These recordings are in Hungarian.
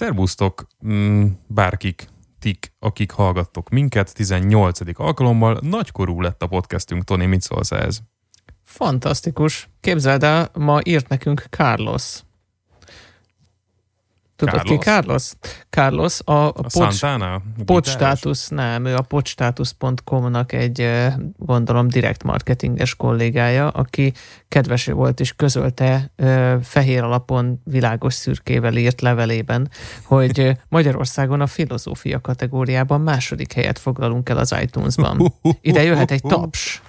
Szerbusztok, mm, bárkik, tik, akik hallgattok minket, 18. alkalommal nagykorú lett a podcastünk. Tony, mit szólsz ez? Fantasztikus. Képzeld el, ma írt nekünk Carlos. Tudod Carlos? ki Carlos? Carlos a, a, a nem, ő a pocstátusz.com-nak egy gondolom direkt marketinges kollégája, aki kedves volt és közölte fehér alapon világos szürkével írt levelében, hogy Magyarországon a filozófia kategóriában második helyet foglalunk el az iTunes-ban. Ide jöhet egy taps.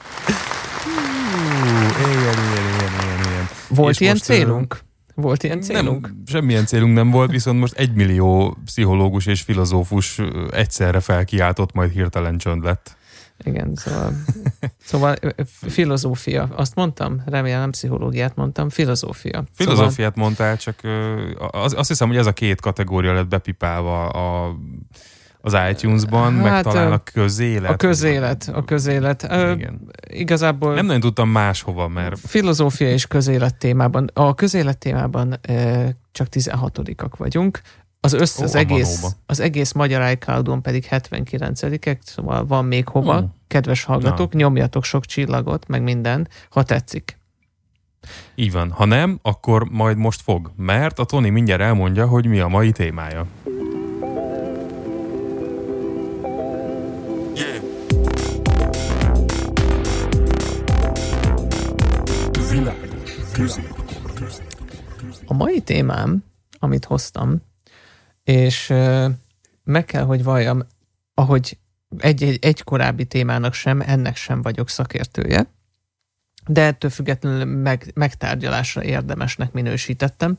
Ilyen, ilyen, ilyen, ilyen. Volt és ilyen célunk? Volt ilyen célunk? Nem, semmilyen célunk nem volt, viszont most egy millió pszichológus és filozófus egyszerre felkiáltott, majd hirtelen csönd lett. Igen, szóval, szóval filozófia, azt mondtam? Remélem nem pszichológiát mondtam, filozófia. Filozófiát szóval... mondtál, csak az, azt hiszem, hogy ez a két kategória lett bepipálva a az iTunes-ban, hát, meg talán a közélet. A közélet, a közélet. Igen. Igazából... Nem nagyon tudtam máshova, mert... Filozófia és közélet témában. A közélet témában csak 16-ak vagyunk. Az össz, Ó, az, egész, az egész magyar iCloud-on pedig 79-ek, szóval van még hova. Hmm. Kedves hallgatók, Na. nyomjatok sok csillagot, meg minden, ha tetszik. Így van. Ha nem, akkor majd most fog, mert a Tony mindjárt elmondja, hogy mi a mai témája. A mai témám, amit hoztam, és meg kell, hogy valljam, ahogy egy, egy, egy korábbi témának sem, ennek sem vagyok szakértője, de ettől függetlenül meg, megtárgyalásra érdemesnek minősítettem.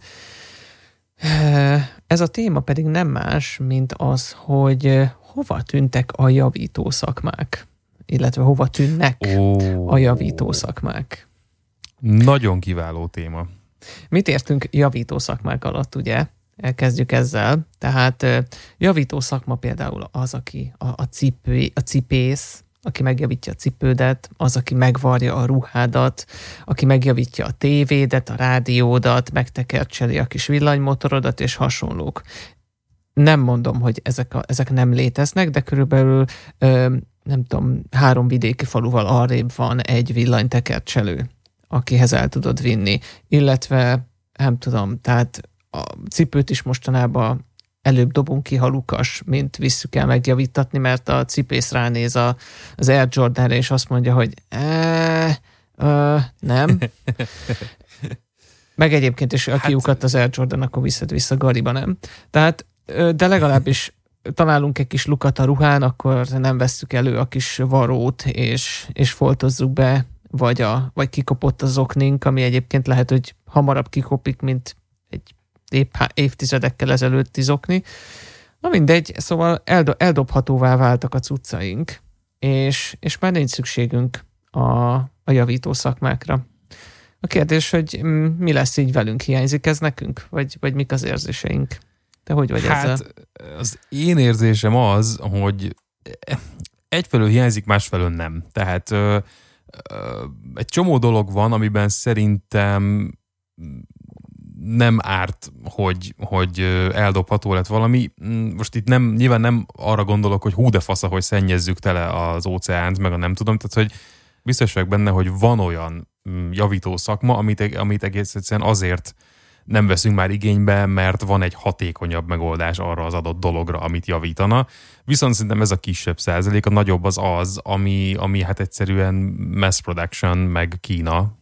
Ez a téma pedig nem más, mint az, hogy hova tűntek a javító szakmák, illetve hova tűnnek oh. a javító szakmák. Nagyon kiváló téma. Mit értünk javító szakmák alatt, ugye? Elkezdjük ezzel. Tehát javító szakma például az, aki a, a, cipő, a cipész, aki megjavítja a cipődet, az, aki megvarja a ruhádat, aki megjavítja a tévédet, a rádiódat, megtekercseli a kis villanymotorodat és hasonlók. Nem mondom, hogy ezek, a, ezek nem léteznek, de körülbelül ö, nem tudom, három vidéki faluval arrébb van egy villanytekercselő akihez el tudod vinni. Illetve, nem tudom, tehát a cipőt is mostanában előbb dobunk ki, ha lukas, mint visszük el megjavítatni, mert a cipész ránéz a, az Air jordan és azt mondja, hogy e, ö, nem. Meg egyébként is, aki hát, az Air Jordan, akkor viszed vissza Gariba, nem? Tehát, de legalábbis találunk egy kis lukat a ruhán, akkor nem vesszük elő a kis varót, és, és foltozzuk be vagy, a, vagy kikopott az oknink, ami egyébként lehet, hogy hamarabb kikopik, mint egy épp évtizedekkel ezelőtt zokni. Na mindegy, szóval eldo, eldobhatóvá váltak a cuccaink, és, és már nincs szükségünk a, a javító szakmákra. A kérdés, hogy mi lesz így velünk, hiányzik ez nekünk, vagy, vagy mik az érzéseink? Te hogy vagy hát, ezzel? az én érzésem az, hogy egyfelől hiányzik, másfelől nem. Tehát egy csomó dolog van, amiben szerintem nem árt, hogy, hogy eldobható lett valami. Most itt nem, nyilván nem arra gondolok, hogy hú de fasza, hogy szennyezzük tele az óceánt, meg a nem tudom, tehát hogy biztos vagyok benne, hogy van olyan javító szakma, amit, amit egész egyszerűen azért nem veszünk már igénybe, mert van egy hatékonyabb megoldás arra az adott dologra, amit javítana. Viszont szerintem ez a kisebb százalék, a nagyobb az az, ami, ami hát egyszerűen mass production, meg Kína.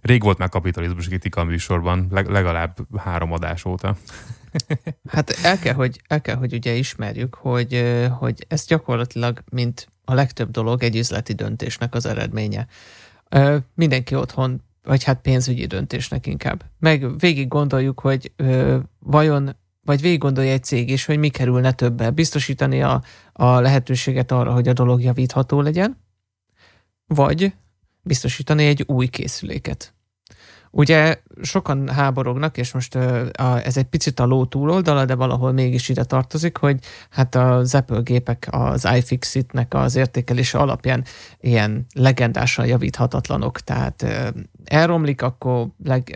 Rég volt már kapitalizmus kritika a műsorban, legalább három adás óta. Hát el kell, hogy, el kell, hogy ugye ismerjük, hogy, hogy ez gyakorlatilag, mint a legtöbb dolog, egy üzleti döntésnek az eredménye. Mindenki otthon vagy hát pénzügyi döntésnek inkább. Meg végig gondoljuk, hogy ö, vajon, vagy végig gondolja egy cég is, hogy mi kerülne többe. Biztosítani a, a lehetőséget arra, hogy a dolog javítható legyen, vagy biztosítani egy új készüléket. Ugye sokan háborognak, és most ez egy picit a ló túloldala, de valahol mégis ide tartozik, hogy hát az Apple gépek az iFixit-nek az értékelése alapján ilyen legendásan javíthatatlanok, tehát elromlik, akkor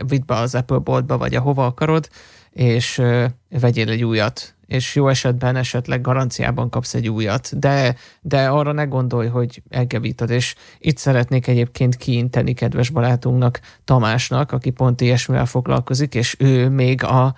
vidd be az Apple boltba, vagy ahova akarod, és vegyél egy újat, és jó esetben esetleg garanciában kapsz egy újat, de, de arra ne gondolj, hogy elgevítod, és itt szeretnék egyébként kiinteni kedves barátunknak, Tamásnak, aki pont ilyesmivel foglalkozik, és ő még a,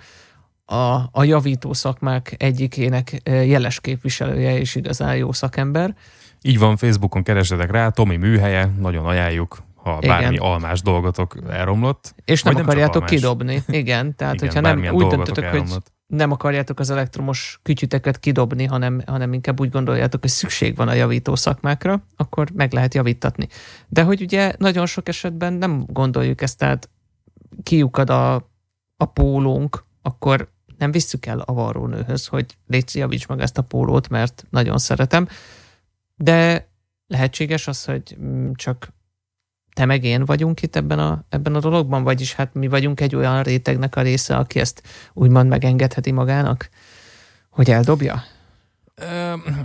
a, a javító szakmák egyikének jeles képviselője és igazán jó szakember. Így van, Facebookon keresetek rá, Tomi műhelye, nagyon ajánljuk, ha Igen. bármi almás dolgotok elromlott. És nem, nem akarjátok kidobni. Igen, tehát Igen, hogyha nem úgy döntötök, elromlott. hogy nem akarjátok az elektromos kütyüteket kidobni, hanem, hanem inkább úgy gondoljátok, hogy szükség van a javító szakmákra, akkor meg lehet javítatni. De hogy ugye nagyon sok esetben nem gondoljuk ezt, tehát kiukad a, a pólónk, akkor nem visszük el a varrónőhöz, hogy légy javíts meg ezt a pólót, mert nagyon szeretem. De lehetséges az, hogy mm, csak te meg én vagyunk itt ebben a, ebben a dologban, vagyis hát mi vagyunk egy olyan rétegnek a része, aki ezt úgymond megengedheti magának, hogy eldobja?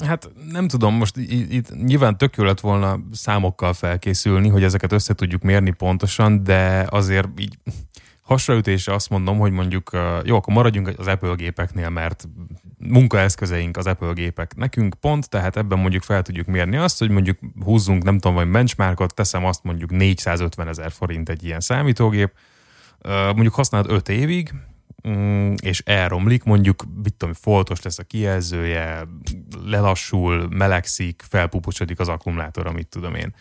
Hát nem tudom, most itt nyilván tök jó lett volna számokkal felkészülni, hogy ezeket össze tudjuk mérni pontosan, de azért így hasraütésre azt mondom, hogy mondjuk, jó, akkor maradjunk az Apple gépeknél, mert munkaeszközeink az Apple gépek nekünk pont, tehát ebben mondjuk fel tudjuk mérni azt, hogy mondjuk húzzunk, nem tudom, vagy benchmarkot, teszem azt mondjuk 450 ezer forint egy ilyen számítógép, mondjuk használod 5 évig, mm, és elromlik, mondjuk, mit tudom, foltos lesz a kijelzője, lelassul, melegszik, felpuposodik az akkumulátor, amit tudom én.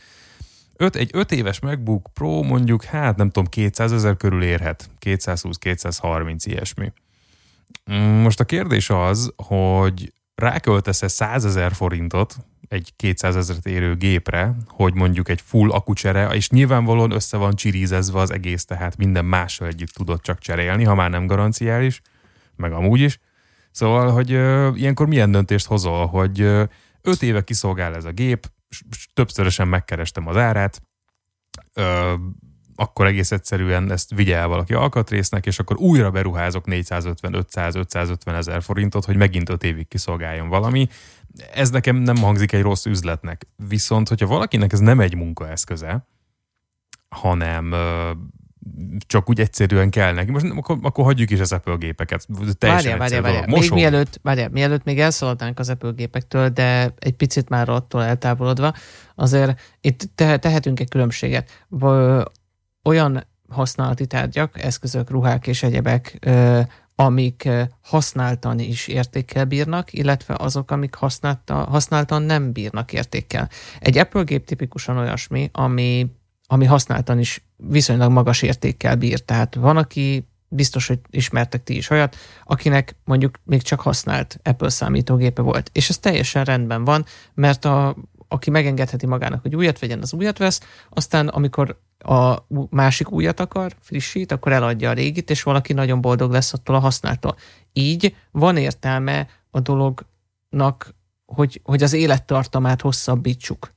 Öt, egy 5 éves MacBook Pro mondjuk, hát nem tudom, 200 ezer körül érhet. 220-230 ilyesmi. Mm, most a kérdés az, hogy ráköltesz-e 100 ezer forintot egy 200 ezeret érő gépre, hogy mondjuk egy full akucsere, és nyilvánvalóan össze van csirízezve az egész, tehát minden mással együtt tudod csak cserélni, ha már nem garanciális, meg amúgy is. Szóval, hogy ö, ilyenkor milyen döntést hozol, hogy ö, öt éve kiszolgál ez a gép, többszörösen megkerestem az árát, ö, akkor egész egyszerűen ezt vigye el valaki alkatrésznek, és akkor újra beruházok 450-500-550 ezer forintot, hogy megint 5 évig kiszolgáljon valami. Ez nekem nem hangzik egy rossz üzletnek. Viszont, hogyha valakinek ez nem egy munkaeszköze, hanem csak úgy egyszerűen kell neki. Most akkor, akkor hagyjuk is az Apple gépeket. Teljesen várjál, várjál, várjál. Még mielőtt, várjál, mielőtt még elszaladnánk az Apple gépektől, de egy picit már attól eltávolodva, azért itt te, tehetünk egy különbséget. Olyan használati tárgyak, eszközök, ruhák és egyebek, amik használtan is értékkel bírnak, illetve azok, amik használta, használtan nem bírnak értékkel. Egy Apple gép tipikusan olyasmi, ami ami használtan is viszonylag magas értékkel bír. Tehát van, aki biztos, hogy ismertek ti is olyat, akinek mondjuk még csak használt Apple számítógépe volt. És ez teljesen rendben van, mert a, aki megengedheti magának, hogy újat vegyen, az újat vesz, aztán amikor a másik újat akar, frissít, akkor eladja a régit, és valaki nagyon boldog lesz attól a használtól. Így van értelme a dolognak, hogy, hogy az élettartamát hosszabbítsuk.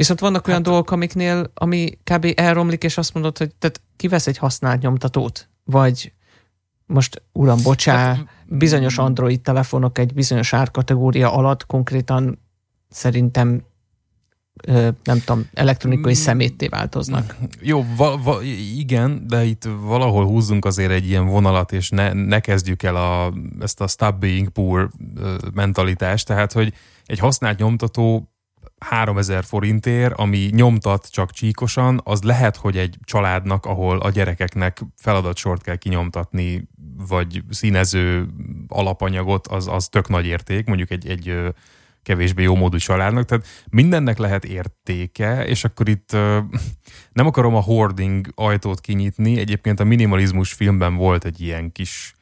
Viszont vannak olyan hát, dolgok, amiknél, ami kb. elromlik, és azt mondod, hogy tehát kivesz egy használt nyomtatót, vagy most, uram, bocsá, hát, bizonyos Android telefonok egy bizonyos árkategória alatt konkrétan szerintem nem tudom, elektronikai mm. szemétté változnak. Jó, va, va, igen, de itt valahol húzzunk azért egy ilyen vonalat, és ne, ne kezdjük el a, ezt a stop being poor mentalitást, tehát, hogy egy használt nyomtató 3000 forintért, ami nyomtat csak csíkosan, az lehet, hogy egy családnak, ahol a gyerekeknek feladatsort kell kinyomtatni, vagy színező alapanyagot, az, az tök nagy érték, mondjuk egy, egy kevésbé jó módú családnak, tehát mindennek lehet értéke, és akkor itt nem akarom a hoarding ajtót kinyitni, egyébként a minimalizmus filmben volt egy ilyen kis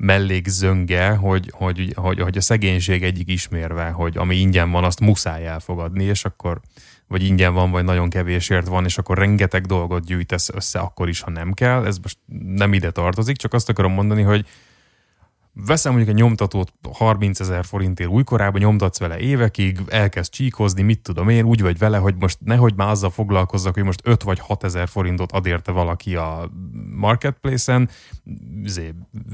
mellékzönge, hogy, hogy, hogy, hogy a szegénység egyik ismérve, hogy ami ingyen van, azt muszáj elfogadni, és akkor vagy ingyen van, vagy nagyon kevésért van, és akkor rengeteg dolgot gyűjtesz össze akkor is, ha nem kell. Ez most nem ide tartozik, csak azt akarom mondani, hogy veszem mondjuk egy nyomtatót 30 ezer forintért újkorában, nyomtatsz vele évekig, elkezd csíkozni, mit tudom én, úgy vagy vele, hogy most nehogy már azzal foglalkozzak, hogy most 5 vagy 6 ezer forintot ad érte valaki a marketplace-en,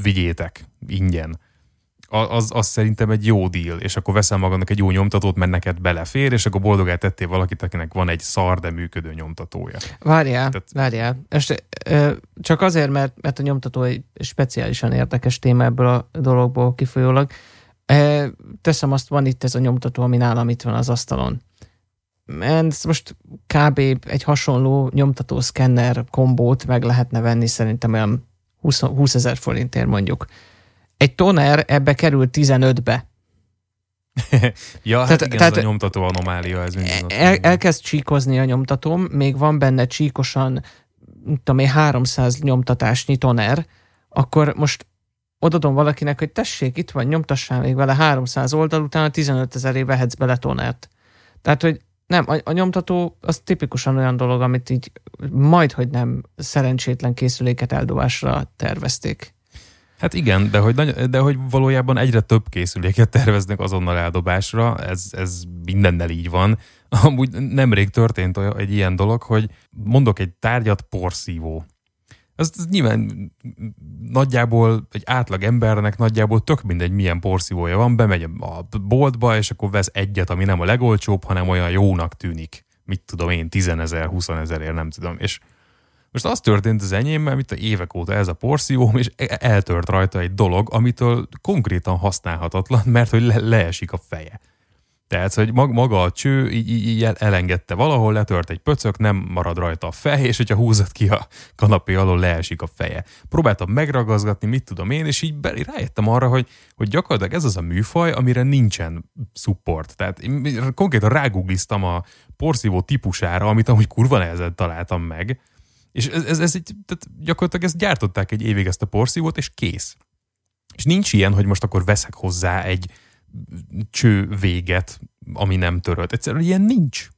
vigyétek ingyen. Az, az szerintem egy jó deal, és akkor veszel magadnak egy jó nyomtatót, mert neked belefér, és akkor boldogát tettél valakit, akinek van egy szar, de működő nyomtatója. Várjál, Tehát... várjál. Este, csak azért, mert, mert a nyomtató egy speciálisan érdekes téma ebből a dologból kifolyólag. Teszem azt, van itt ez a nyomtató, ami nálam itt van az asztalon. Ez most kb. egy hasonló nyomtató szkenner kombót meg lehetne venni szerintem olyan 20, 20 ezer forintért mondjuk egy toner ebbe kerül 15-be. ja, hát tehát, igen, tehát a nyomtató anomália. Ez el, elkezd csíkozni a nyomtatóm, még van benne csíkosan, tudom én, 300 nyomtatásnyi toner, akkor most odadom valakinek, hogy tessék, itt van, nyomtassál még vele 300 oldal, utána 15 ezeré vehetsz bele tonert. Tehát, hogy nem, a, a nyomtató az tipikusan olyan dolog, amit így majd, hogy nem szerencsétlen készüléket eldobásra tervezték. Hát igen, de hogy, de hogy valójában egyre több készüléket terveznek azonnal eldobásra, ez, ez mindennel így van. Amúgy nemrég történt egy ilyen dolog, hogy mondok egy tárgyat porszívó. Ez, ez nyilván nagyjából egy átlag embernek nagyjából tök mindegy, milyen porszívója van, bemegy a boltba, és akkor vesz egyet, ami nem a legolcsóbb, hanem olyan jónak tűnik. Mit tudom én, 10 ezer, 20 ezerért, nem tudom. És most az történt az enyémmel, mint a évek óta ez a porszívóm, és e- eltört rajta egy dolog, amitől konkrétan használhatatlan, mert hogy le- leesik a feje. Tehát, hogy maga a cső így, így elengedte valahol, letört egy pöcök, nem marad rajta a fej, és hogyha húzat ki a kanapé alól, leesik a feje. Próbáltam megragazgatni, mit tudom én, és így rájöttem arra, hogy, hogy gyakorlatilag ez az a műfaj, amire nincsen support. Tehát én konkrétan rágugliztam a porszívó típusára, amit amúgy kurva nehezen találtam meg, és ez, ez, ez egy, tehát gyakorlatilag ezt gyártották egy évig ezt a porszívót, és kész. És nincs ilyen, hogy most akkor veszek hozzá egy cső véget, ami nem törölt. Egyszerűen ilyen nincs.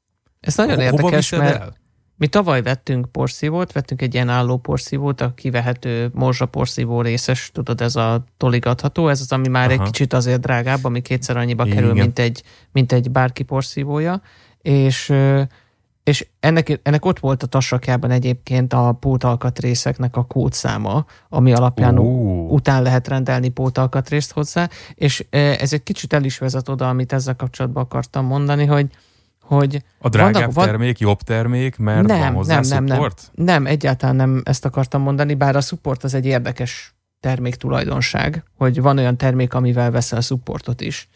Ez nagyon Ho- érdekes, mert el? mi tavaly vettünk porszívót, vettünk egy ilyen álló porszívót, a kivehető morzsa porszívó részes, tudod, ez a toligatható, ez az, ami már Aha. egy kicsit azért drágább, ami kétszer annyiba kerül, mint egy, mint egy bárki porszívója, és és ennek, ennek ott volt a tasrakjában egyébként a pótalkatrészeknek a kódszáma, ami alapján uh. után lehet rendelni pótalkatrészt hozzá, és e, ez egy kicsit el is vezet oda, amit ezzel kapcsolatban akartam mondani, hogy hogy a drágább vannak, termék jobb termék, mert nem, van hozzá nem, nem, nem, nem, egyáltalán nem ezt akartam mondani, bár a support az egy érdekes termék tulajdonság, hogy van olyan termék, amivel veszel supportot is,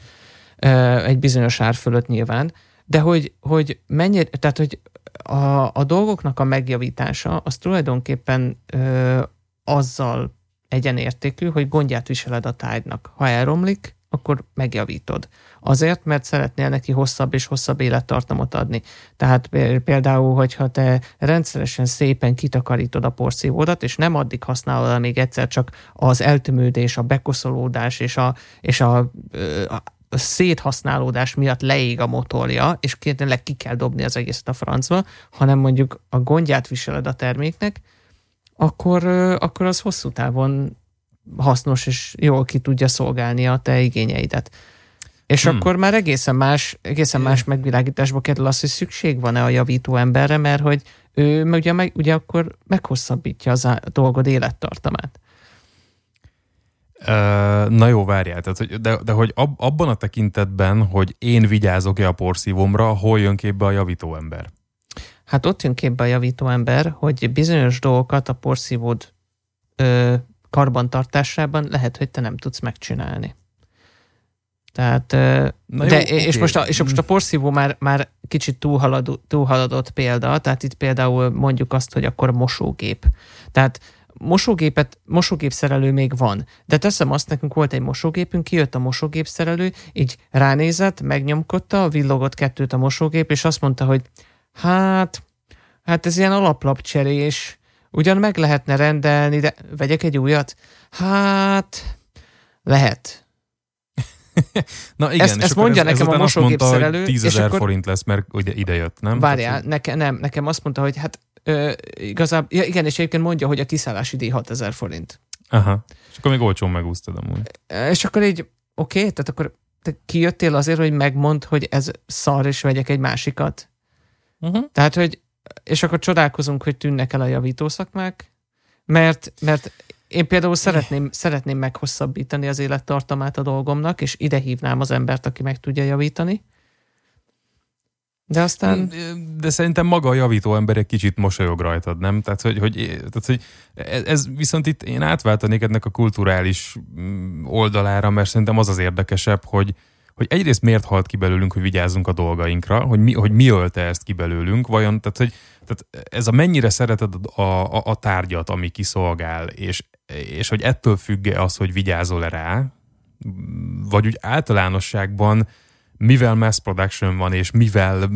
e, egy bizonyos ár fölött nyilván, de hogy, hogy mennyire, tehát hogy a, a dolgoknak a megjavítása az tulajdonképpen ö, azzal egyenértékű, hogy gondját viseled a tájnak. Ha elromlik, akkor megjavítod. Azért, mert szeretnél neki hosszabb és hosszabb élettartamot adni. Tehát például, hogyha te rendszeresen szépen kitakarítod a porszívódat, és nem addig használod még egyszer csak az eltömődés, a bekoszolódás és a, és a, a széthasználódás miatt leég a motorja, és tényleg ki kell dobni az egészet a francba, hanem mondjuk a gondját viseled a terméknek, akkor, akkor az hosszú távon hasznos és jól ki tudja szolgálni a te igényeidet. És hmm. akkor már egészen más, egészen más megvilágításba kerül az, hogy szükség van-e a javító emberre, mert hogy ő ugye, meg, ugye akkor meghosszabbítja az a dolgod élettartamát. Na jó, várjál, tehát, hogy, de, de hogy ab, abban a tekintetben, hogy én vigyázok-e a porszívomra, hol jön képbe a javító ember? Hát ott jön képbe a javító ember, hogy bizonyos dolgokat a porszívód ö, karbantartásában lehet, hogy te nem tudsz megcsinálni. Tehát, Na de, jó, és, okay. most a, és most a porszívó már, már kicsit túlhalad, túlhaladott példa, tehát itt például mondjuk azt, hogy akkor mosógép. Tehát mosógépet, mosógépszerelő még van, de teszem azt, nekünk volt egy mosógépünk, kijött a mosógépszerelő, így ránézett, megnyomkodta, villogott kettőt a mosógép, és azt mondta, hogy hát, hát ez ilyen alaplapcserés, ugyan meg lehetne rendelni, de vegyek egy újat? Hát, lehet. Na igen, ezt, ezt mondja ez, nekem a mosógépszerelő. 10 ezer akkor... forint lesz, mert ide, ide jött, nem? Várjál, neke, nem, nekem azt mondta, hogy hát Ö, igazából, ja, igen, és egyébként mondja, hogy a kiszállási díj 6000 forint. Aha. És akkor még olcsón megúsztad amúgy. És akkor így, oké, okay, tehát akkor te kijöttél azért, hogy megmond, hogy ez szar, és vegyek egy másikat. Uh-huh. Tehát, hogy, és akkor csodálkozunk, hogy tűnnek el a javítószakmák, mert, mert én például szeretném, szeretném meghosszabbítani az élettartamát a dolgomnak, és ide hívnám az embert, aki meg tudja javítani. De aztán... De szerintem maga a javító ember egy kicsit mosolyog rajtad, nem? Tehát, hogy, hogy, tehát, hogy ez viszont itt én átváltanék ennek a kulturális mm, oldalára, mert szerintem az az érdekesebb, hogy, hogy egyrészt miért halt ki belőlünk, hogy vigyázzunk a dolgainkra, hogy mi, hogy mi ölte ezt ki belőlünk, vajon, tehát, hogy tehát ez a mennyire szereted a, a, a tárgyat, ami kiszolgál, és, és hogy ettől függ az, hogy vigyázol-e rá, vagy úgy általánosságban mivel mass production van, és mivel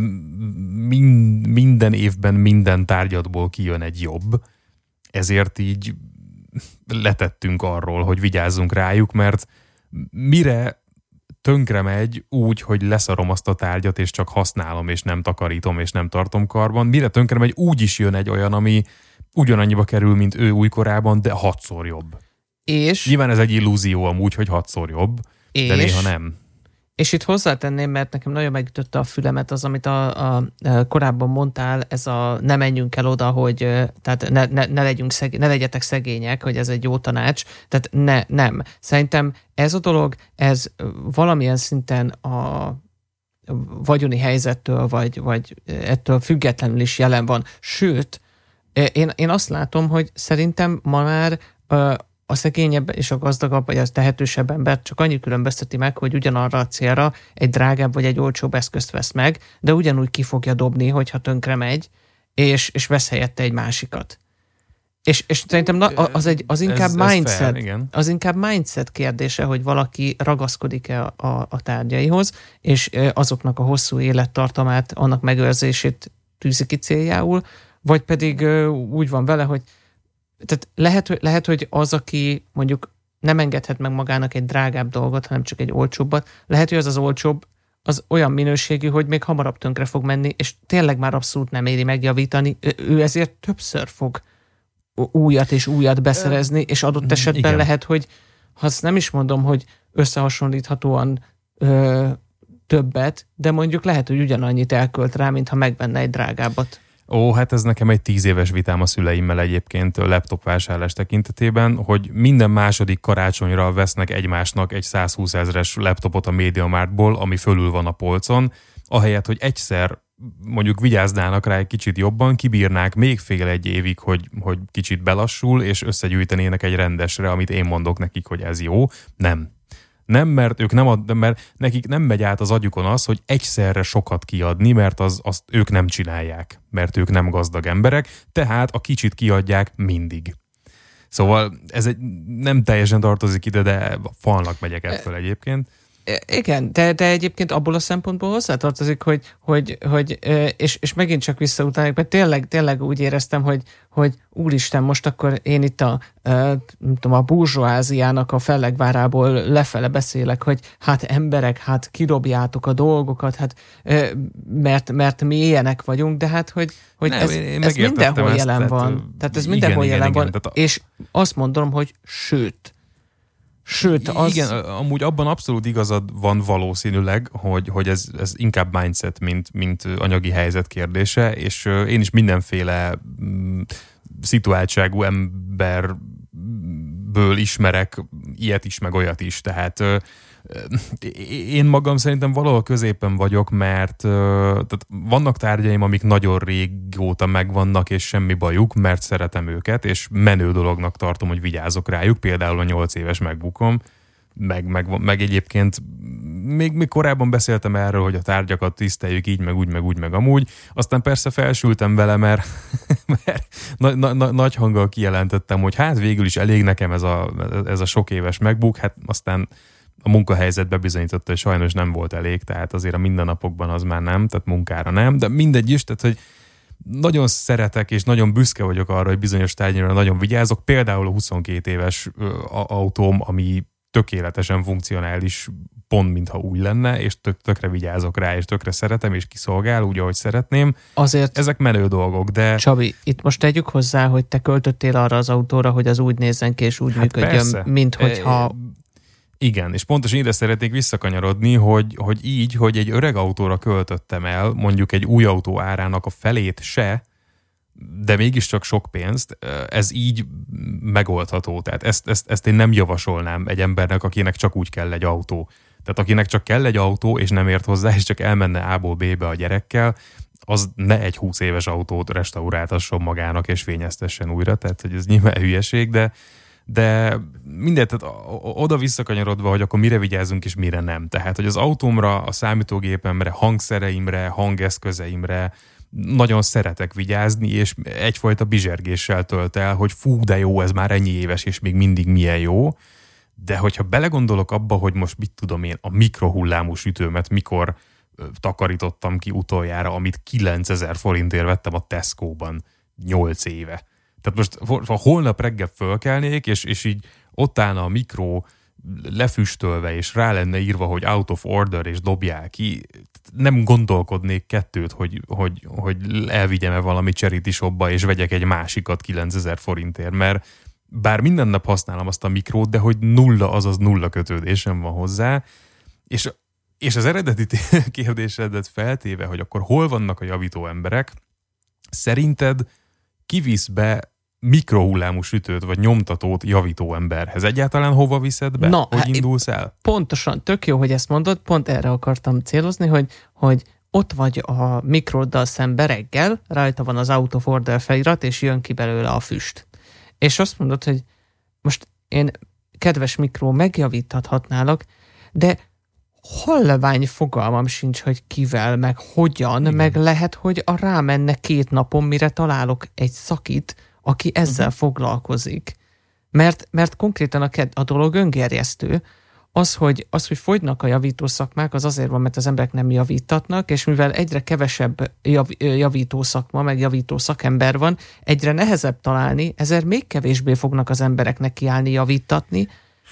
min, minden évben minden tárgyatból kijön egy jobb, ezért így letettünk arról, hogy vigyázzunk rájuk, mert mire tönkre megy úgy, hogy leszarom azt a tárgyat, és csak használom, és nem takarítom, és nem tartom karban, mire tönkre megy, úgy is jön egy olyan, ami ugyanannyiba kerül, mint ő újkorában, de hatszor jobb. És? Nyilván ez egy illúzió amúgy, hogy hatszor jobb, és? de néha nem. És itt hozzátenném, mert nekem nagyon megütötte a fülemet az, amit a, a, korábban mondtál, ez a ne menjünk el oda, hogy tehát ne, ne, ne, legyünk szeg, ne legyetek szegények, hogy ez egy jó tanács. Tehát ne, nem. Szerintem ez a dolog, ez valamilyen szinten a vagyoni helyzettől, vagy, vagy ettől függetlenül is jelen van. Sőt, én, én azt látom, hogy szerintem ma már a szegényebb és a gazdagabb, vagy az tehetősebb ember csak annyi különbözteti meg, hogy ugyanarra a célra egy drágább vagy egy olcsóbb eszközt vesz meg, de ugyanúgy ki fogja dobni, hogyha tönkre megy, és, és vesz helyette egy másikat. És, és szerintem na, az, egy, az inkább ez, mindset, ez fair, az inkább mindset kérdése, hogy valaki ragaszkodik-e a, a, a tárgyaihoz, és azoknak a hosszú élettartamát, annak megőrzését tűzi ki céljául, vagy pedig úgy van vele, hogy tehát lehet, lehet, hogy az, aki mondjuk nem engedhet meg magának egy drágább dolgot, hanem csak egy olcsóbbat, lehet, hogy az az olcsóbb, az olyan minőségű, hogy még hamarabb tönkre fog menni, és tényleg már abszolút nem éri megjavítani. Ő ezért többször fog újat és újat beszerezni, és adott esetben Igen. lehet, hogy ha azt nem is mondom, hogy összehasonlíthatóan ö, többet, de mondjuk lehet, hogy ugyanannyit elkölt rá, mintha megvenne egy drágábbat. Ó, hát ez nekem egy tíz éves vitám a szüleimmel egyébként laptop vásárlás tekintetében, hogy minden második karácsonyra vesznek egymásnak egy 120 ezres laptopot a MediaMarktból, ami fölül van a polcon, ahelyett, hogy egyszer mondjuk vigyáznának rá egy kicsit jobban, kibírnák még fél egy évig, hogy, hogy kicsit belassul, és összegyűjtenének egy rendesre, amit én mondok nekik, hogy ez jó. Nem. Nem, mert ők nem ad, mert nekik nem megy át az agyukon az, hogy egyszerre sokat kiadni, mert az, azt ők nem csinálják, mert ők nem gazdag emberek, tehát a kicsit kiadják mindig. Szóval ez egy, nem teljesen tartozik ide, de falnak megyek ettől egyébként. Igen, de, de egyébként abból a szempontból hozzátartozik, hogy, hogy, hogy és, és megint csak visszautáljuk, mert tényleg, tényleg úgy éreztem, hogy, hogy úristen, most akkor én itt a, nem tudom, a burzsóáziának a fellegvárából lefele beszélek, hogy hát emberek, hát kidobjátok a dolgokat, hát mert, mert mi ilyenek vagyunk, de hát, hogy, hogy Nem, ez, ez mindenhol ezt, jelen tehát, van. Tehát ez igen, mindenhol igen, jelen igen, van, a... és azt mondom, hogy sőt, Sőt, az... Igen, amúgy abban abszolút igazad van valószínűleg, hogy, hogy ez, ez inkább mindset, mint, mint anyagi helyzet kérdése, és én is mindenféle mm, szituáltságú emberből ismerek ilyet is, meg olyat is, tehát én magam szerintem valahol középen vagyok, mert tehát vannak tárgyaim, amik nagyon régóta megvannak, és semmi bajuk, mert szeretem őket, és menő dolognak tartom, hogy vigyázok rájuk, például a 8 éves megbukom, meg, meg, meg egyébként még, még korábban beszéltem erről, hogy a tárgyakat tiszteljük így, meg úgy, meg úgy, meg amúgy. Aztán persze felsültem vele, mert, mert na, na, na, nagy hanggal kijelentettem, hogy hát végül is elég nekem ez a, ez a sok éves megbuk, hát aztán a munkahelyzet bebizonyította, hogy sajnos nem volt elég, tehát azért a mindennapokban az már nem, tehát munkára nem, de mindegy is, tehát hogy nagyon szeretek és nagyon büszke vagyok arra, hogy bizonyos tárgyra nagyon vigyázok. Például a 22 éves autóm, ami tökéletesen funkcionális, pont mintha új lenne, és tök, tökre vigyázok rá, és tökre szeretem, és kiszolgál úgy, ahogy szeretném. Azért Ezek menő dolgok, de... Csabi, itt most tegyük hozzá, hogy te költöttél arra az autóra, hogy az úgy nézzen ki, és úgy hát működjön, persze. mint hogyha igen, és pontosan ide szeretnék visszakanyarodni, hogy, hogy így, hogy egy öreg autóra költöttem el, mondjuk egy új autó árának a felét se, de mégiscsak sok pénzt, ez így megoldható. Tehát ezt, ezt, ezt én nem javasolnám egy embernek, akinek csak úgy kell egy autó. Tehát akinek csak kell egy autó, és nem ért hozzá, és csak elmenne A-ból B-be a gyerekkel, az ne egy 20 éves autót restauráltasson magának és fényeztessen újra, tehát hogy ez nyilván hülyeség, de, de mindent, tehát oda visszakanyarodva, hogy akkor mire vigyázzunk és mire nem. Tehát, hogy az autómra, a számítógépemre, hangszereimre, hangeszközeimre nagyon szeretek vigyázni, és egyfajta bizsergéssel tölt el, hogy fú, de jó, ez már ennyi éves, és még mindig milyen jó. De hogyha belegondolok abba, hogy most mit tudom én, a mikrohullámú sütőmet mikor takarítottam ki utoljára, amit 9000 forintért vettem a Tesco-ban 8 éve. Tehát most ha holnap reggel fölkelnék, és, és így ott állna a mikro lefüstölve, és rá lenne írva, hogy out of order, és dobják ki, nem gondolkodnék kettőt, hogy, hogy, hogy elvigyem-e valami charity shopba, és vegyek egy másikat 9000 forintért, mert bár minden nap használom azt a mikrót, de hogy nulla, azaz nulla kötődésem van hozzá, és és az eredeti kérdésedet feltéve, hogy akkor hol vannak a javító emberek, szerinted kivisz be mikrohullámú sütőt vagy nyomtatót javító emberhez. Egyáltalán hova viszed be? Na, hogy hát indulsz el? Pontosan, tök jó, hogy ezt mondod, pont erre akartam célozni, hogy, hogy ott vagy a mikroddal szembe reggel, rajta van az out of order felirat, és jön ki belőle a füst. És azt mondod, hogy most én, kedves mikró, megjavíthatnálak, de hallevány fogalmam sincs, hogy kivel, meg hogyan, Igen. meg lehet, hogy a rámenne két napon, mire találok egy szakit, aki ezzel uh-huh. foglalkozik. Mert, mert konkrétan a, a dolog öngerjesztő, az hogy, az, hogy fogynak a javító szakmák, az azért van, mert az emberek nem javítatnak, és mivel egyre kevesebb jav, javító szakma, meg javító szakember van, egyre nehezebb találni, ezért még kevésbé fognak az embereknek kiállni javítatni,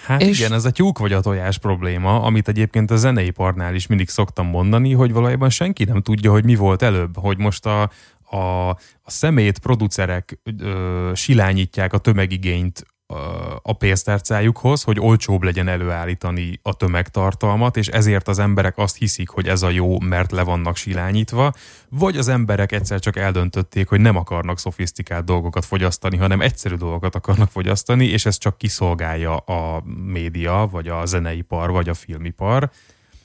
Hát és... igen, ez a tyúk vagy a tojás probléma, amit egyébként a zeneiparnál is mindig szoktam mondani, hogy valójában senki nem tudja, hogy mi volt előbb, hogy most a, a, a szemét producerek ö, silányítják a tömegigényt a pénztárcájukhoz, hogy olcsóbb legyen előállítani a tömegtartalmat, és ezért az emberek azt hiszik, hogy ez a jó, mert le vannak silányítva, vagy az emberek egyszer csak eldöntötték, hogy nem akarnak szofisztikált dolgokat fogyasztani, hanem egyszerű dolgokat akarnak fogyasztani, és ez csak kiszolgálja a média, vagy a zeneipar, vagy a filmipar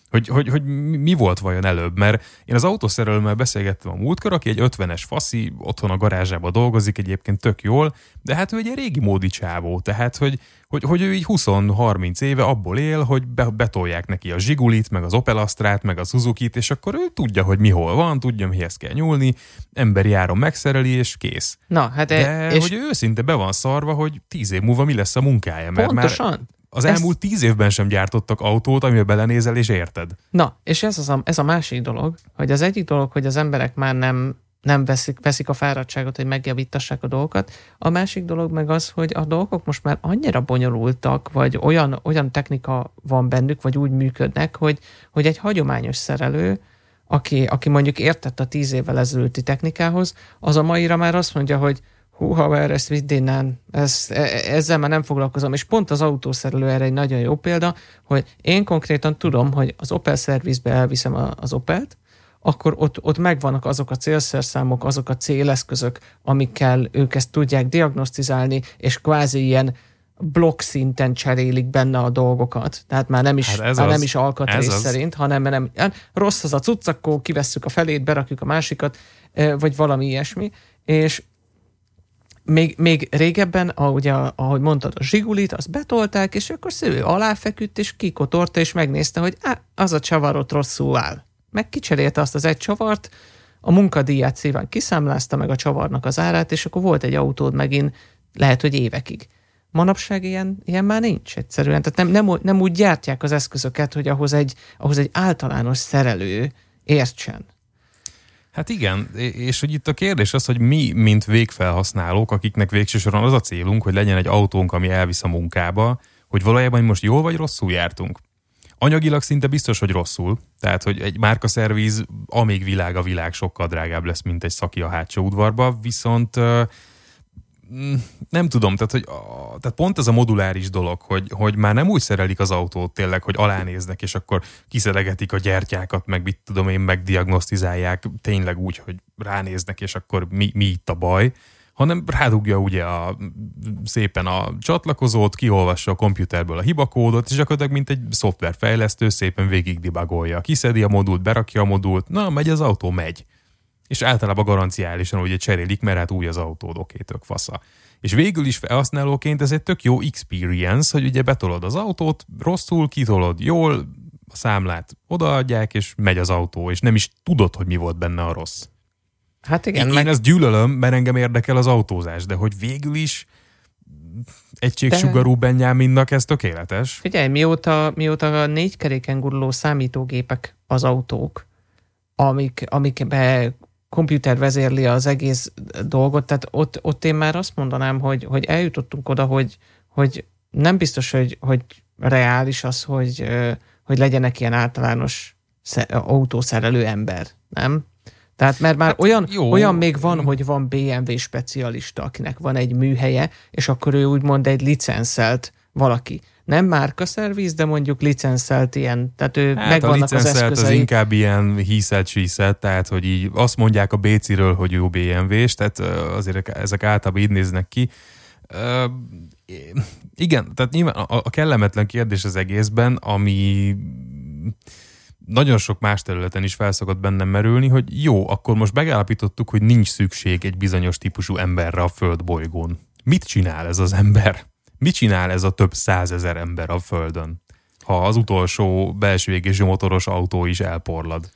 hogy, hogy, hogy mi volt vajon előbb, mert én az autószerelőmmel beszélgettem a múltkor, aki egy 50-es faszi, otthon a garázsába dolgozik egyébként tök jól, de hát ő egy régi módi csávó, tehát hogy, hogy, hogy ő így 20-30 éve abból él, hogy be, betolják neki a Zsigulit, meg az Opel Astrát, meg a suzuki és akkor ő tudja, hogy mi hol van, tudja, mihez kell nyúlni, emberi áron megszereli, és kész. Na, hát de e, és... hogy ő őszinte be van szarva, hogy tíz év múlva mi lesz a munkája, mert Pontosan. már az ez... elmúlt tíz évben sem gyártottak autót, amiben belenézel és érted. Na, és ez, az a, ez a másik dolog, hogy az egyik dolog, hogy az emberek már nem, nem veszik, veszik a fáradtságot, hogy megjavítassák a dolgokat. A másik dolog meg az, hogy a dolgok most már annyira bonyolultak, vagy olyan, olyan technika van bennük, vagy úgy működnek, hogy, hogy egy hagyományos szerelő, aki, aki mondjuk értett a tíz évvel ezelőtti technikához, az a maira már azt mondja, hogy hú, haver, ezt vidd innen, ezt, e, ezzel már nem foglalkozom. És pont az autószerelő erre egy nagyon jó példa, hogy én konkrétan tudom, hogy az Opel szervizbe elviszem az Opelt, akkor ott, ott megvannak azok a célszerszámok, azok a céleszközök, amikkel ők ezt tudják diagnosztizálni, és kvázi ilyen blokk szinten cserélik benne a dolgokat. Tehát már nem is, hát már az, nem is alkatrész szerint, hanem nem, rossz az a cucc, akkor kivesszük a felét, berakjuk a másikat, e, vagy valami ilyesmi. És még, még régebben, ahogy, ahogy mondtad, a zsigulit, azt betolták, és akkor sző aláfeküdt, és kikotorta, és megnézte, hogy á, az a csavarot rosszul áll. Meg kicserélte azt az egy csavart, a munkadíját szépen kiszámlázta meg a csavarnak az árát, és akkor volt egy autód megint, lehet, hogy évekig. Manapság ilyen, ilyen már nincs egyszerűen. Tehát nem, nem, nem úgy gyártják az eszközöket, hogy ahhoz egy, ahhoz egy általános szerelő értsen. Hát igen, és hogy itt a kérdés az, hogy mi, mint végfelhasználók, akiknek végső soron az a célunk, hogy legyen egy autónk, ami elvisz a munkába, hogy valójában most jól vagy rosszul jártunk. Anyagilag szinte biztos, hogy rosszul. Tehát, hogy egy márkaszervíz, amíg világ a világ sokkal drágább lesz, mint egy szaki a hátsó udvarba, viszont nem tudom, tehát, hogy, tehát pont ez a moduláris dolog, hogy, hogy már nem úgy szerelik az autót tényleg, hogy alánéznek, és akkor kiszelegetik a gyertyákat, meg mit tudom én, megdiagnosztizálják tényleg úgy, hogy ránéznek, és akkor mi, mi itt a baj, hanem rádugja ugye a, szépen a csatlakozót, kiolvassa a komputerből a hibakódot, és gyakorlatilag mint egy szoftverfejlesztő szépen végig debugolja. Kiszedi a modult, berakja a modult, na, megy az autó, megy. És általában garanciálisan ugye cserélik, mert hát új az autód, oké, tök fasza. És végül is felhasználóként ez egy tök jó experience, hogy ugye betolod az autót, rosszul, kitolod jól, a számlát odaadják, és megy az autó, és nem is tudod, hogy mi volt benne a rossz. Hát igen. Én, meg... én ezt gyűlölöm, mert engem érdekel az autózás, de hogy végül is egységsugarú de... Benjaminnak ez tökéletes. Figyelj, mióta, mióta a négy keréken guruló számítógépek az autók, amik, amikbe komputer vezérli az egész dolgot, tehát ott, ott én már azt mondanám, hogy, hogy eljutottunk oda, hogy, hogy nem biztos, hogy, hogy reális az, hogy, hogy legyenek ilyen általános autószerelő ember, nem? Tehát mert már hát olyan, jó. olyan még van, hogy van BMW specialista, akinek van egy műhelye, és akkor ő úgymond egy licenszelt valaki. Nem márka szerviz, de mondjuk licenszelt ilyen, tehát ő hát megvannak a az eszközei. az inkább ilyen hiszed síszed, tehát hogy így azt mondják a BC-ről, hogy jó BMW-s, tehát azért ezek általában így néznek ki. Igen, tehát nyilván a, a kellemetlen kérdés az egészben, ami nagyon sok más területen is felszokott bennem merülni, hogy jó, akkor most megállapítottuk, hogy nincs szükség egy bizonyos típusú emberre a földbolygón. Mit csinál ez az ember? Mit csinál ez a több százezer ember a földön, ha az utolsó belső égésű motoros autó is elporlad?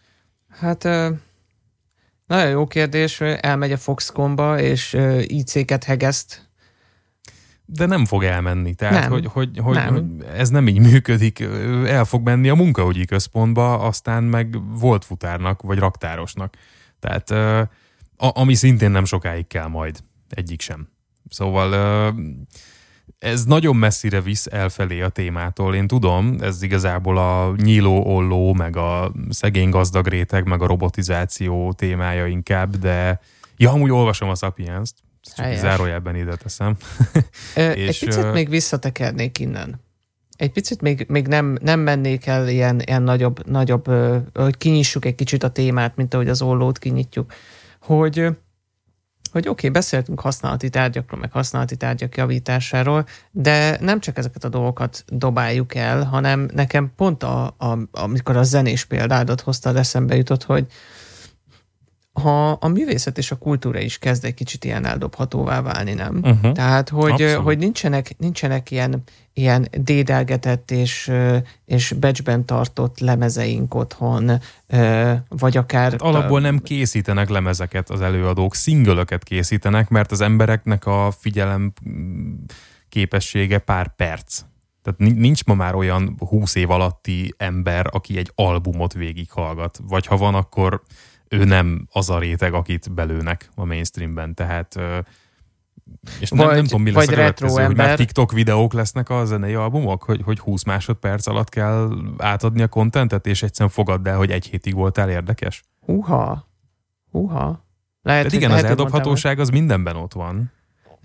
Hát nagyon jó kérdés, elmegy a Foxconba, és IC-ket hegeszt, de nem fog elmenni. Tehát, nem, hogy, hogy, hogy, nem. hogy ez nem így működik. El fog menni a munkaügyi központba, aztán meg volt futárnak, vagy raktárosnak. Tehát, a, ami szintén nem sokáig kell majd. Egyik sem. Szóval ez nagyon messzire visz elfelé a témától. Én tudom, ez igazából a nyíló olló, meg a szegény gazdag réteg, meg a robotizáció témája inkább, de ja, amúgy olvasom a Sapiens-t, csak zárójelben ide teszem. Ö, és, egy picit még visszatekernék innen. Egy picit még, még nem, nem mennék el ilyen, ilyen nagyobb, nagyobb, hogy kinyissuk egy kicsit a témát, mint ahogy az ollót kinyitjuk, hogy, hogy oké, okay, beszéltünk használati tárgyakról, meg használati tárgyak javításáról, de nem csak ezeket a dolgokat dobáljuk el, hanem nekem pont a, a, amikor a zenés példádat hoztad, eszembe jutott, hogy, ha a művészet és a kultúra is kezd egy kicsit ilyen eldobhatóvá válni, nem? Uh-huh. Tehát, hogy, hogy nincsenek, nincsenek ilyen, ilyen dédelgetett és, és becsben tartott lemezeink otthon, vagy akár... Hát alapból nem készítenek lemezeket az előadók, szingölöket készítenek, mert az embereknek a figyelem képessége pár perc. Tehát nincs ma már olyan húsz év alatti ember, aki egy albumot végighallgat. Vagy ha van, akkor ő nem az a réteg, akit belőnek a mainstreamben, tehát és nem, vagy, nem tudom, mi lesz a következő, ember. hogy már TikTok videók lesznek a zenei albumok, hogy, hogy 20 másodperc alatt kell átadni a kontentet, és egyszerűen fogadd el, hogy egy hétig voltál érdekes. Húha, húha. Lehet, Tehát igen, lehet, az eldobhatóság az mindenben ott van.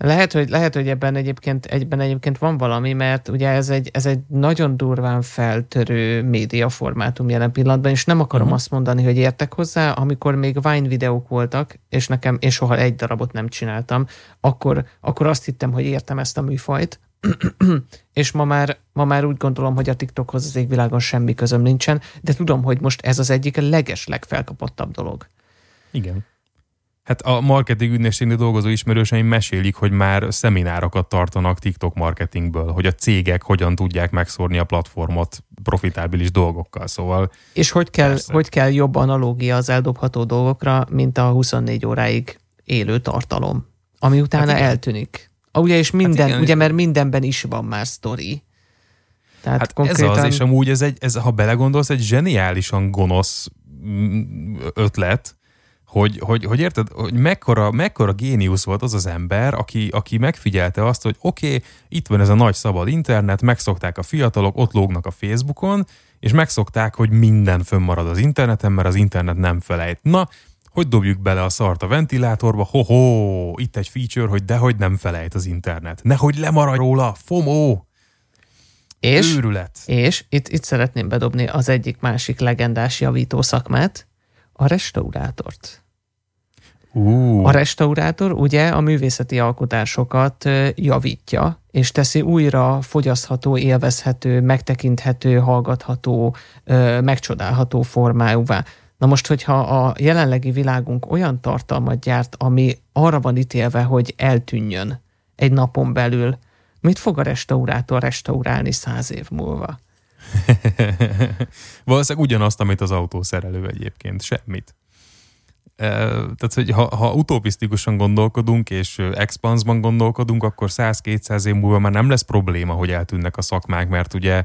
Lehet, hogy, lehet, hogy ebben egyébként, egyben egyébként van valami, mert ugye ez egy, ez egy nagyon durván feltörő médiaformátum jelen pillanatban, és nem akarom uh-huh. azt mondani, hogy értek hozzá, amikor még Vine videók voltak, és nekem, én soha egy darabot nem csináltam, akkor, akkor azt hittem, hogy értem ezt a műfajt, és ma már, ma már úgy gondolom, hogy a TikTokhoz az égvilágon semmi közöm nincsen, de tudom, hogy most ez az egyik leges legfelkapottabb dolog. Igen. Hát a marketing ügynökségnél dolgozó ismerőseim mesélik, hogy már szeminárokat tartanak TikTok marketingből, hogy a cégek hogyan tudják megszórni a platformot profitábilis dolgokkal, szóval... És hogy kell, hogy kell jobb analógia az eldobható dolgokra, mint a 24 óráig élő tartalom, ami utána hát eltűnik. Ugye, és hát minden, hát igen. ugye, mert mindenben is van már sztori. Tehát hát konkrétan... ez az, és amúgy ez egy, ez, ha belegondolsz, egy zseniálisan gonosz mm, ötlet, hogy, hogy, hogy érted, hogy mekkora, mekkora géniusz volt az az ember, aki, aki megfigyelte azt, hogy oké, okay, itt van ez a nagy szabad internet, megszokták a fiatalok, ott lógnak a Facebookon, és megszokták, hogy minden fönnmarad az interneten, mert az internet nem felejt. Na, hogy dobjuk bele a szart a ventilátorba, ho-ho, itt egy feature, hogy dehogy nem felejt az internet. Nehogy lemaradj róla, FOMO! És, Őrület. és itt, itt szeretném bedobni az egyik másik legendás javító szakmát, a restaurátort. Uh, A restaurátor ugye a művészeti alkotásokat javítja, és teszi újra fogyasztható, élvezhető, megtekinthető, hallgatható, megcsodálható formájúvá. Na most, hogyha a jelenlegi világunk olyan tartalmat gyárt, ami arra van ítélve, hogy eltűnjön egy napon belül, mit fog a restaurátor restaurálni száz év múlva? Valószínűleg ugyanazt, amit az autószerelő egyébként, semmit. Tehát, hogy ha, ha utopisztikusan gondolkodunk, és expansban gondolkodunk, akkor 100-200 év múlva már nem lesz probléma, hogy eltűnnek a szakmák, mert ugye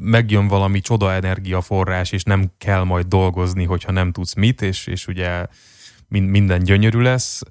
megjön valami csoda energiaforrás, és nem kell majd dolgozni, hogyha nem tudsz mit, és, és ugye min- minden gyönyörű lesz.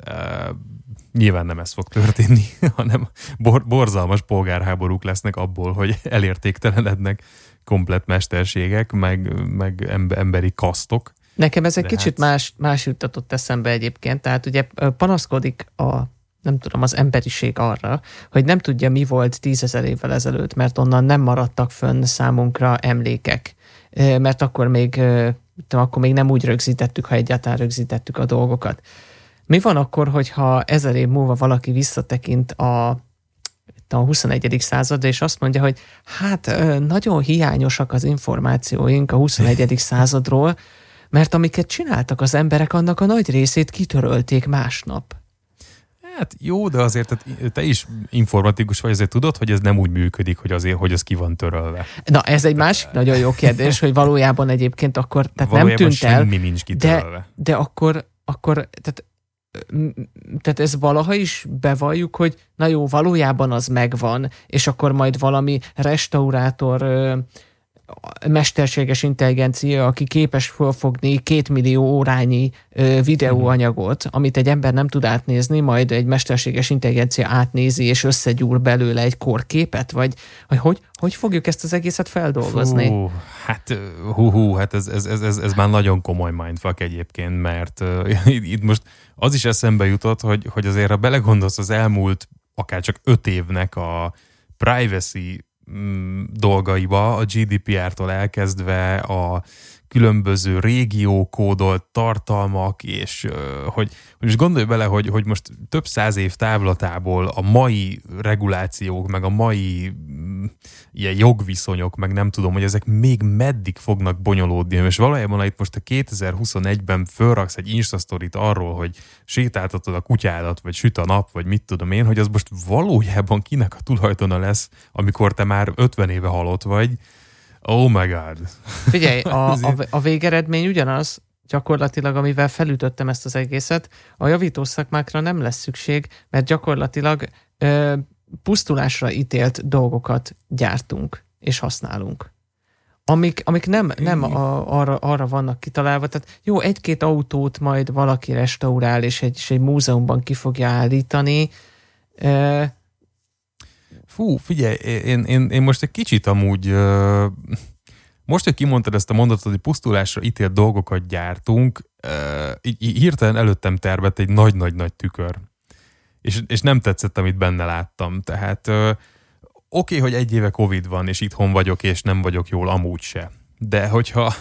Nyilván nem ez fog történni, hanem bor- borzalmas polgárháborúk lesznek abból, hogy elértéktelenednek komplet mesterségek, meg, meg emb- emberi kasztok. Nekem ez egy De kicsit hát- más, más juttatott eszembe egyébként, tehát ugye panaszkodik a nem tudom, az emberiség arra, hogy nem tudja, mi volt tízezer évvel ezelőtt, mert onnan nem maradtak fönn számunkra emlékek. Mert akkor még, tudom, akkor még nem úgy rögzítettük, ha egyáltalán rögzítettük a dolgokat. Mi van akkor, hogyha ezer év múlva valaki visszatekint a a 21. századra, és azt mondja, hogy hát nagyon hiányosak az információink a 21. századról, mert amiket csináltak az emberek, annak a nagy részét kitörölték másnap. Hát jó, de azért te is informatikus vagy, azért tudod, hogy ez nem úgy működik, hogy azért, hogy ez ki van törölve. Na, ez egy másik nagyon jó kérdés, hogy valójában egyébként akkor, tehát nem Valójában tűnt el, semmi nincs kitörölve. de akkor, akkor tehát, tehát ez valaha is bevalljuk, hogy na jó, valójában az megvan, és akkor majd valami restaurátor mesterséges intelligencia, aki képes fölfogni két millió órányi videóanyagot, amit egy ember nem tud átnézni, majd egy mesterséges intelligencia átnézi, és összegyúr belőle egy korképet, vagy hogy, hogy hogy fogjuk ezt az egészet feldolgozni? Fú, hát hú, hú hát ez, ez, ez, ez, ez már nagyon komoly mindfuck egyébként, mert uh, itt most az is eszembe jutott, hogy, hogy azért ha belegondolsz az elmúlt akár csak öt évnek a privacy dolgaiba, a GDPR-tól elkezdve a különböző régiókódolt tartalmak, és hogy, hogy most gondolj bele, hogy, hogy most több száz év távlatából a mai regulációk, meg a mai mm, ilyen jogviszonyok, meg nem tudom, hogy ezek még meddig fognak bonyolódni, és valójában ha itt most a 2021-ben fölraksz egy instastorit arról, hogy sétáltatod a kutyádat, vagy süt a nap, vagy mit tudom én, hogy az most valójában kinek a tulajdona lesz, amikor te már 50 éve halott vagy, Oh my god. Figyelj, a, a, a végeredmény ugyanaz, gyakorlatilag, amivel felütöttem ezt az egészet, a javító szakmákra nem lesz szükség, mert gyakorlatilag ö, pusztulásra ítélt dolgokat gyártunk és használunk. Amik, amik nem, nem a, arra, arra vannak kitalálva. Tehát jó, egy-két autót majd valaki restaurál, és egy, és egy múzeumban ki fogja állítani. Ö, Fú, figyelj, én, én, én most egy kicsit amúgy, most, hogy kimondtad ezt a mondatot, hogy pusztulásra ítélt dolgokat gyártunk, hirtelen előttem tervett egy nagy-nagy-nagy tükör. És, és nem tetszett, amit benne láttam. Tehát oké, okay, hogy egy éve Covid van, és itthon vagyok, és nem vagyok jól amúgy se. De hogyha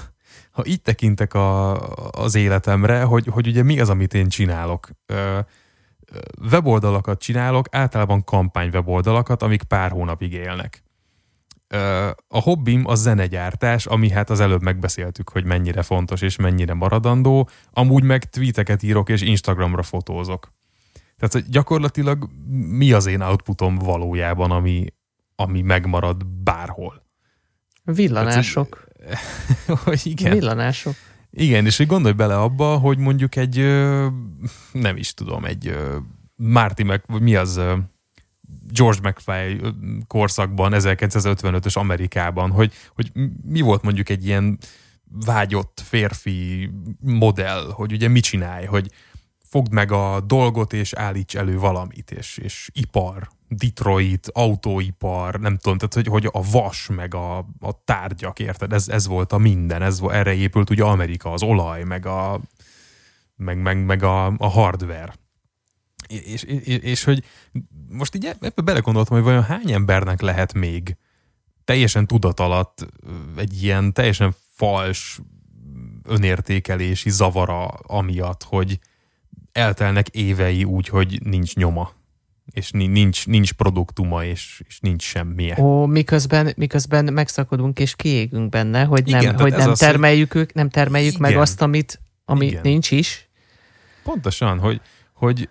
ha így tekintek a, az életemre, hogy, hogy ugye mi az, amit én csinálok. Weboldalakat csinálok, általában kampány weboldalakat, amik pár hónapig élnek. A hobbim a zenegyártás, ami hát az előbb megbeszéltük, hogy mennyire fontos és mennyire maradandó, amúgy meg tweeteket írok és Instagramra fotózok. Tehát gyakorlatilag mi az én outputom valójában, ami, ami megmarad bárhol. villanások. Tehát, hogy igen. Villanások. Igen, és hogy gondolj bele abba, hogy mondjuk egy, nem is tudom, egy Marty meg, mi az, George McFly korszakban, 1955-ös Amerikában, hogy, hogy mi volt mondjuk egy ilyen vágyott férfi modell, hogy ugye mit csinálj, hogy fogd meg a dolgot és állíts elő valamit, és, és ipar, Detroit, autóipar, nem tudom, tehát hogy, hogy a vas, meg a, a tárgyak, érted? Ez, ez volt a minden, ez, erre épült ugye Amerika, az olaj, meg a meg, meg, meg a, a hardware. És, és, és, és hogy most így ebbe belegondoltam, hogy vajon hány embernek lehet még teljesen tudat alatt egy ilyen teljesen fals önértékelési zavara amiatt, hogy eltelnek évei úgy, hogy nincs nyoma és nincs, nincs produktuma, és, és nincs semmije. Ó, miközben, miközben megszakadunk és kiégünk benne, hogy Igen, nem, hogy nem az, termeljük, ők, nem termeljük Igen. meg azt, amit, ami Igen. nincs is. Pontosan, hogy, hogy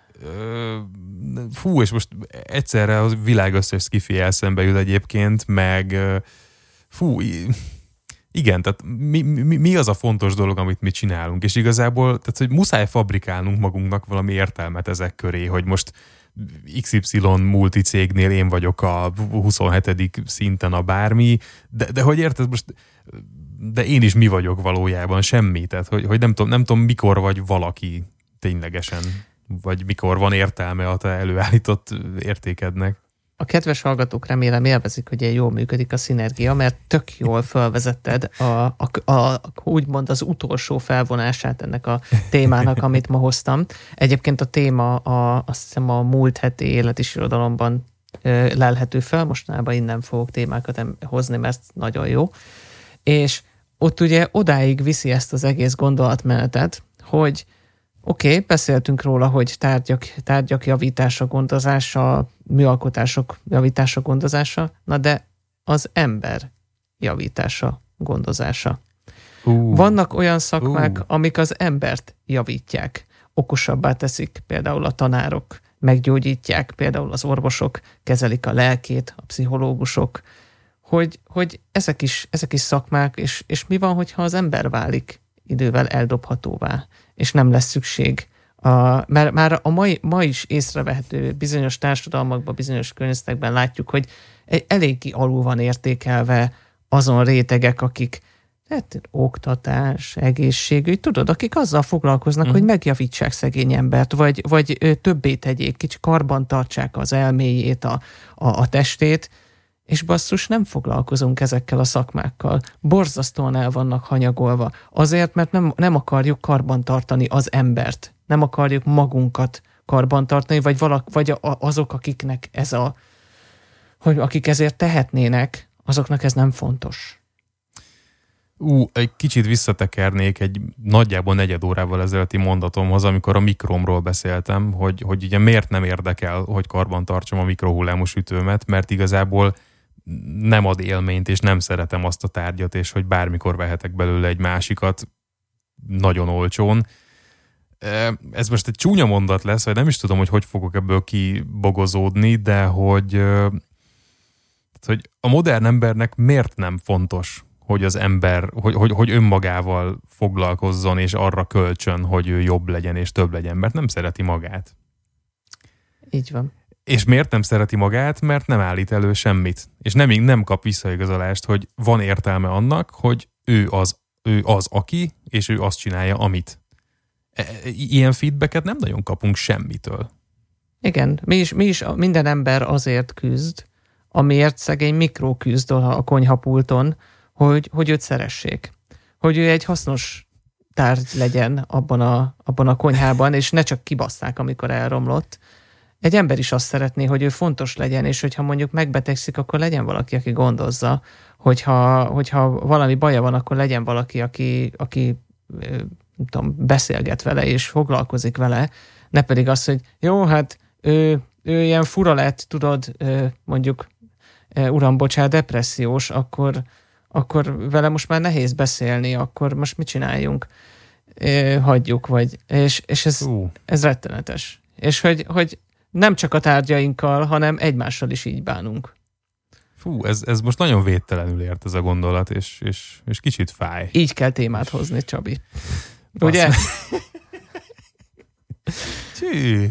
fú, és most egyszerre a világ összes skifi eszembe jut egyébként, meg fú, igen, tehát mi, mi, mi az a fontos dolog, amit mi csinálunk, és igazából, tehát hogy muszáj fabrikálnunk magunknak valami értelmet ezek köré, hogy most XY multicégnél én vagyok a 27. szinten a bármi, de, de hogy érted, most de én is mi vagyok valójában, semmi. Tehát, hogy, hogy nem, tudom, nem tudom, mikor vagy valaki ténylegesen, vagy mikor van értelme a te előállított értékednek. A kedves hallgatók remélem élvezik, hogy ilyen jól működik a szinergia, mert tök jól felvezetted a, a, a, úgymond az utolsó felvonását ennek a témának, amit ma hoztam. Egyébként a téma a, azt hiszem a múlt heti életirodalomban lelhető fel, mostanában innen fogok témákat hozni, mert nagyon jó. És ott ugye odáig viszi ezt az egész gondolatmenetet, hogy Oké, okay, beszéltünk róla, hogy tárgyak, tárgyak javítása, gondozása, műalkotások javítása, gondozása, na de az ember javítása, gondozása. Uh, Vannak olyan szakmák, uh. amik az embert javítják, okosabbá teszik, például a tanárok meggyógyítják, például az orvosok kezelik a lelkét, a pszichológusok, hogy, hogy ezek, is, ezek is szakmák, és, és mi van, hogyha az ember válik idővel eldobhatóvá, és nem lesz szükség. A, mert már a mai, ma is észrevehető bizonyos társadalmakban, bizonyos környezetekben látjuk, hogy eléggé alul van értékelve azon rétegek, akik hát, oktatás, egészségügy, tudod, akik azzal foglalkoznak, mm. hogy megjavítsák szegény embert, vagy, vagy többé tegyék, kicsi karban tartsák az elméjét, a, a, a testét, és basszus, nem foglalkozunk ezekkel a szakmákkal. Borzasztóan el vannak hanyagolva. Azért, mert nem, nem akarjuk karbantartani az embert. Nem akarjuk magunkat karbantartani, vagy, valak, vagy azok, akiknek ez a, hogy akik ezért tehetnének, azoknak ez nem fontos. Ú, egy kicsit visszatekernék egy nagyjából negyed órával ezelőtti mondatomhoz, amikor a mikromról beszéltem, hogy, hogy ugye miért nem érdekel, hogy karban tartsam a mikrohullámú sütőmet, mert igazából nem ad élményt, és nem szeretem azt a tárgyat, és hogy bármikor vehetek belőle egy másikat nagyon olcsón. Ez most egy csúnya mondat lesz, vagy nem is tudom, hogy hogy fogok ebből kibogozódni, de hogy, hogy a modern embernek miért nem fontos, hogy az ember, hogy, hogy, hogy önmagával foglalkozzon, és arra kölcsön, hogy ő jobb legyen és több legyen, mert nem szereti magát. Így van. És miért nem szereti magát? Mert nem állít elő semmit. És nem, nem kap visszaigazolást, hogy van értelme annak, hogy ő az, ő az aki, és ő azt csinálja, amit. E, e, ilyen feedbacket nem nagyon kapunk semmitől. Igen, mi is, mi is minden ember azért küzd, amiért szegény mikro küzd a konyhapulton, hogy, hogy őt szeressék. Hogy ő egy hasznos tárgy legyen abban a, abban a konyhában, és ne csak kibasszák, amikor elromlott, egy ember is azt szeretné, hogy ő fontos legyen, és hogyha mondjuk megbetegszik, akkor legyen valaki, aki gondozza, hogyha, hogyha valami baja van, akkor legyen valaki, aki, aki nem tudom, beszélget vele és foglalkozik vele, ne pedig az, hogy jó, hát ő, ő ilyen fura lett, tudod, mondjuk, uram, bocsánat, depressziós, akkor, akkor vele most már nehéz beszélni, akkor most mit csináljunk? Hagyjuk, vagy, és, és ez, uh. ez rettenetes. És hogy, hogy nem csak a tárgyainkkal, hanem egymással is így bánunk. Fú, ez, ez most nagyon védtelenül ért ez a gondolat, és, és, és kicsit fáj. Így kell témát és... hozni, Csabi. Ugye? Csű,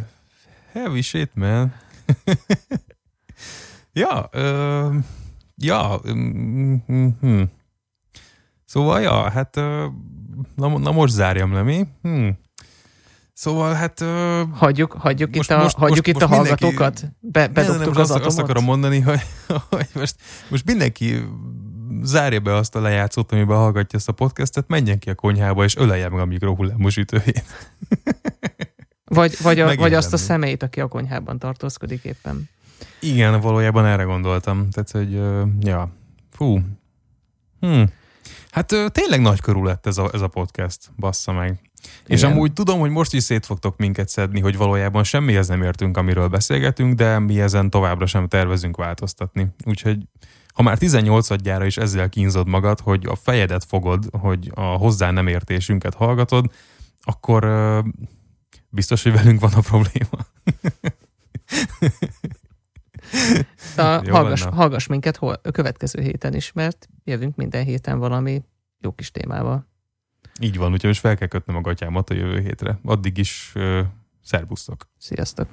heavy shit, man. ja, uh, ja, um, Szóval, ja, hát uh, na, na most zárjam le, mi? Hmm. Szóval hát... Hagyjuk hagyjuk most, itt a, most, hagyjuk most, itt most a hallgatókat? Be, bedobtuk ne, ne, az azt, atomot? Azt akarom mondani, hogy, hogy most, most mindenki zárja be azt a lejátszót, amiben hallgatja ezt a podcastet, menjen ki a konyhába, és ölelje meg a mikrohullámos ütőjét. Vagy, vagy, a, vagy azt a személyt, aki a konyhában tartózkodik éppen. Igen, valójában erre gondoltam. Tehát, hogy ja, fú. Hm. Hát tényleg nagy körül lett ez a, ez a podcast, bassza meg. Igen. És amúgy tudom, hogy most is szét fogtok minket szedni, hogy valójában semmihez nem értünk, amiről beszélgetünk, de mi ezen továbbra sem tervezünk változtatni. Úgyhogy ha már 18 gyára is ezzel kínzod magad, hogy a fejedet fogod, hogy a hozzá nem értésünket hallgatod, akkor uh, biztos, hogy velünk van a probléma. Szóval hallgass, hallgass minket hol, a következő héten is, mert jövünk minden héten valami jó kis témával. Így van, úgyhogy most fel kell kötnöm a gatyámat a jövő hétre. Addig is uh, szervusztok. Sziasztok.